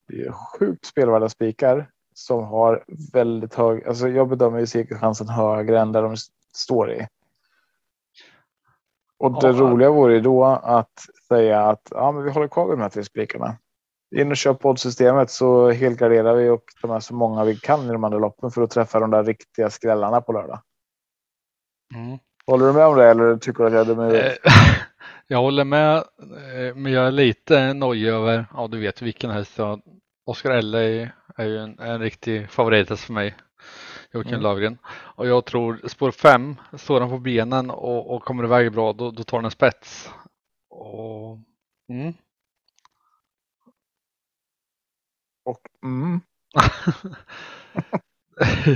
Det är sjukt spelvärda spikar som har väldigt hög. Alltså jag bedömer ju segerchansen högre än där de står i. Och det ja. roliga vore ju då att säga att ja, men vi håller kvar vid de här tre spikarna in och kör poddsystemet så helgarderar vi och tar med så många vi kan i de andra loppen för att träffa de där riktiga skrällarna på lördag. Mm. Håller du med om det eller tycker du att jag är dum eh, Jag håller med, eh, men jag är lite nojig över, ja du vet vilken häst jag Oscar L är, är ju en, en riktig favorit för mig. Joakim mm. Lövgren. Och jag tror spår 5, står han på benen och, och kommer iväg bra, då, då tar den en spets. Och, mm. Och mm.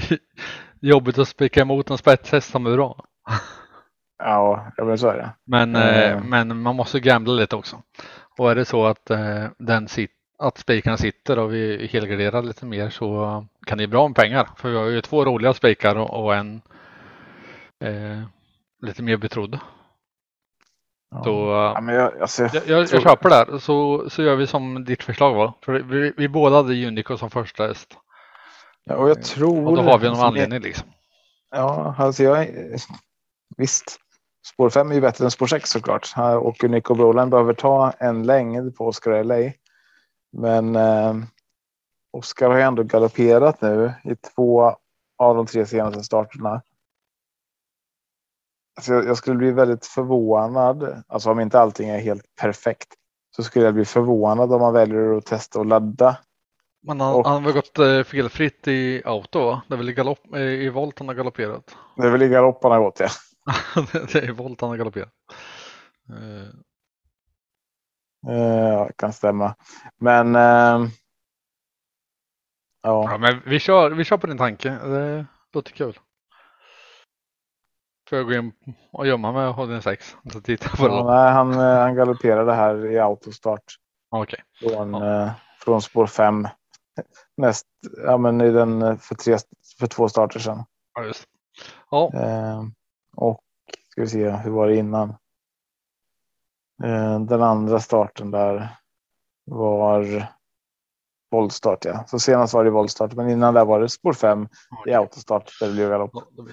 Jobbigt att spika emot en spetshäst som är bra. Ja, jag vill så är det. Men, mm. men man måste gambla lite också. Och är det så att, eh, den sit, att spikarna sitter och vi helgarderar lite mer så kan det bli bra med pengar. För vi har ju två roliga spikar och, och en eh, lite mer betrodd. Ja. Så, ja, jag, alltså, jag, jag, jag köper det här. Så, så gör vi som ditt förslag var. För vi, vi båda hade Unico som första häst. Ja, och jag tror. Och då har vi någon anledning liksom. Ja, alltså jag. Visst. Spår 5 är ju bättre än spår 6 såklart. Och Unico Broline behöver ta en längd på Oscar LA. Men eh, Oscar har ju ändå galopperat nu i två av de tre senaste starterna. Alltså jag, jag skulle bli väldigt förvånad, alltså om inte allting är helt perfekt, så skulle jag bli förvånad om man väljer att testa och ladda. Men han, Och- han har gått eh, felfritt i auto va? Det är väl i, galopp, eh, i volt han har galopperat. Det är väl i galopp han har gått ja. det är volt han har galopperat. Ja, det kan stämma. Men. ehm, Ja, ja, men vi kör, vi kör på din tanke. Det låter kul. Får jag gå in och gömma mig och ha din sex? Så titta på ja, nej, han, eh, han galopperade här i autostart Okej. från, Ja. eh, från spår fem. Näst, ja, men i den för, tre, för två starter sedan. Ja, just. Ja, Eh, och ska vi se, hur var det innan? Eh, den andra starten där var voltstart. Ja. Så senast var det voltstart, men innan där var det spår 5 i autostart där det blev galopp. Ja.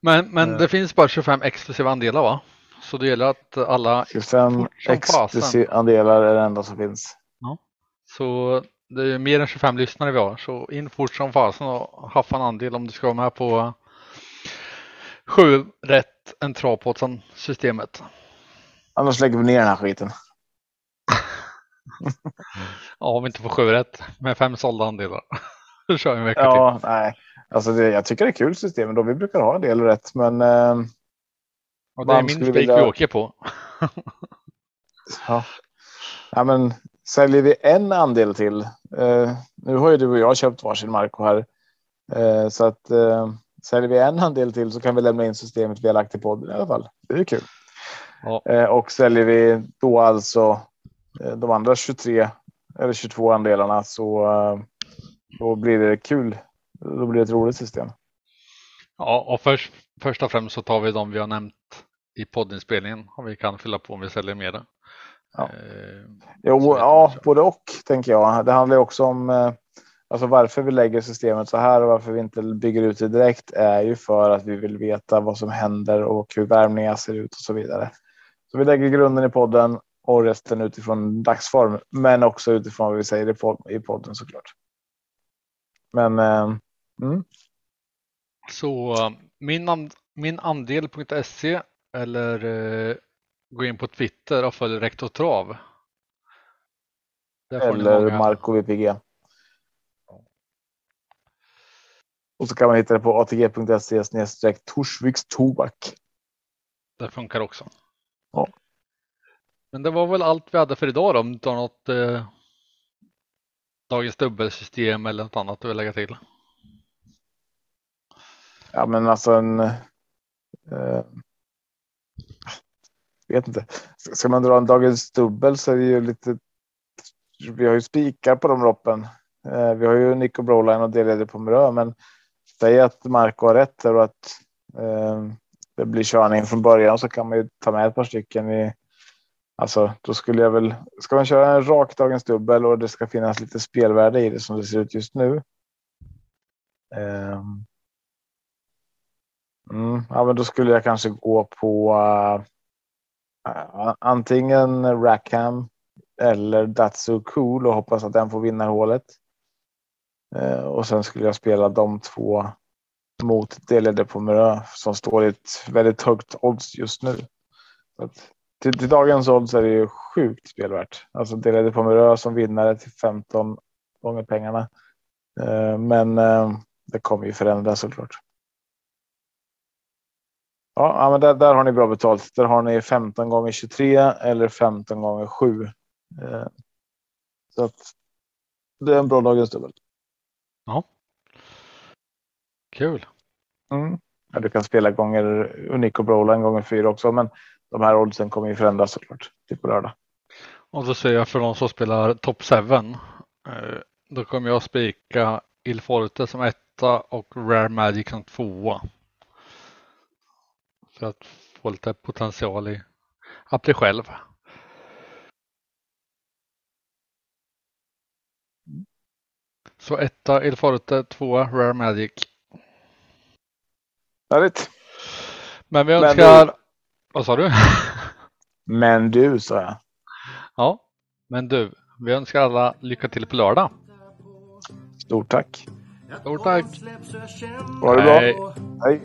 Men, men Eh. det finns bara 25 exklusiva andelar va? Så det gäller att alla 25 Fort som exklusiva andelar är det enda som finns. Så det är mer än 25 lyssnare vi har. Så in fort som fasen och haffa en andel om du ska vara med på sju rätt en travpåsen systemet. Annars lägger vi ner den här skiten. Ja, om vi inte får sju rätt med fem sålda andelar. Då kör vi en vecka till. Ja, nej. Alltså det, jag tycker det är kul system då. Vi brukar ha en del rätt, men eh, Och det är min spik vilja- vi åker på. ja. ja, men säljer vi en andel till. Eh, nu har ju du och jag köpt varsin Marco här, eh, så att eh, säljer vi en andel till så kan vi lämna in systemet vi har lagt i podden i alla fall. Det är kul. Ja. Eh, och säljer vi då alltså eh, de andra 23 eller 22 andelarna så eh, då blir det kul. Då blir det ett roligt system. Ja, och först, först och främst så tar vi de vi har nämnt i poddinspelningen om vi kan fylla på om vi säljer mer. Ja. Jo, ja, både och tänker jag. Det handlar också om alltså varför vi lägger systemet så här och varför vi inte bygger ut det direkt är ju för att vi vill veta vad som händer och hur värmningar ser ut och så vidare. Så vi lägger grunden i podden och resten utifrån dagsform, men också utifrån vad vi säger i pod- i podden såklart. Men eh, mm, Så min, and, min andel.se eller eh, gå in på Twitter och följ Rektor Trav. Eller Marco VPG. Och så kan man hitta det på atg.se snedstreck Torsviks tobak. Det funkar också. Ja. Men det var väl allt vi hade för idag då, om du har något eh, dagens dubbelsystem eller något annat du vill lägga till. Ja, men alltså en. Eh, vet inte. Ska man dra en dagens dubbel så är det ju lite. Vi har ju spikar på de loppen. Eh, vi har ju Nico Broline och delledare på Mörö, men säg att Marco har rätt och att eh, det blir körning från början så kan man ju ta med ett par stycken i. Alltså, då skulle jag väl. Ska man köra en rak dagens dubbel och det ska finnas lite spelvärde i det som det ser ut just nu. Eh, Mm, ja, men då skulle jag kanske gå på uh, antingen Rackham eller That's So Cool och hoppas att den får vinna hålet. Eh, och sen skulle jag spela de två mot Delede på Mörö som står i ett väldigt högt odds just nu. Så att, till, till dagens odds är det ju sjukt spelvärt. Alltså Delede på Mörö som vinnare till 15 gånger pengarna. Eh, men eh, det kommer ju förändras såklart. Ja, ja, men där, där har ni bra betalt. Där har ni 15 gånger 23 eller 15 gånger 7. Eh, så att det är en bra dagens dubbel. Kul! Mm. Ja, du kan spela gånger Unico Broline gånger 4 också, men de här oddsen kommer ju förändras såklart till på lördag. Och då säger jag för de som spelar Top 7. Eh, då kommer jag spika Il Forte som etta och Rare Magic som tvåa. För att få lite potential i att bli själv. Så etta Il Forte, tvåa Rare Magic. Härligt. Men vi Men önskar... Vad sa du? Men du, sa jag. ja, men du, vi önskar alla lycka till på lördag. Stort tack. Stort tack. Ha det bra. Hej. Hej.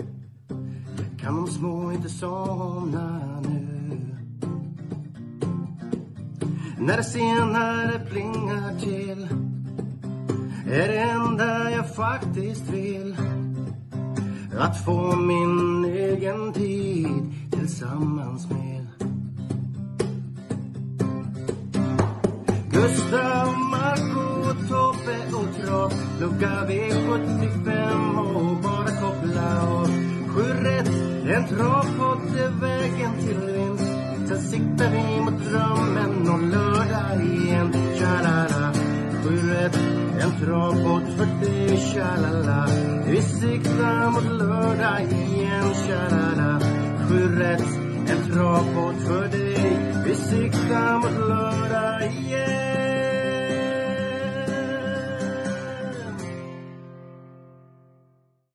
Kan de små inte somna nu? När det senare plingar till är det enda jag faktiskt vill. Att få min egen tid tillsammans med. Gustav, Marco, Tobbe och Trav Plugga V75 och bara koppla av Sju rätt, en travpott är vägen till vinst. Sen siktar vi mot drömmen och lördag igen. Tja-la-la. Sju rätt, en travbåt för dig Tja-la-la. Vi siktar mot lördag igen Tja-la-la. Sju rätt, en travbåt för dig. Vi siktar mot lördag igen.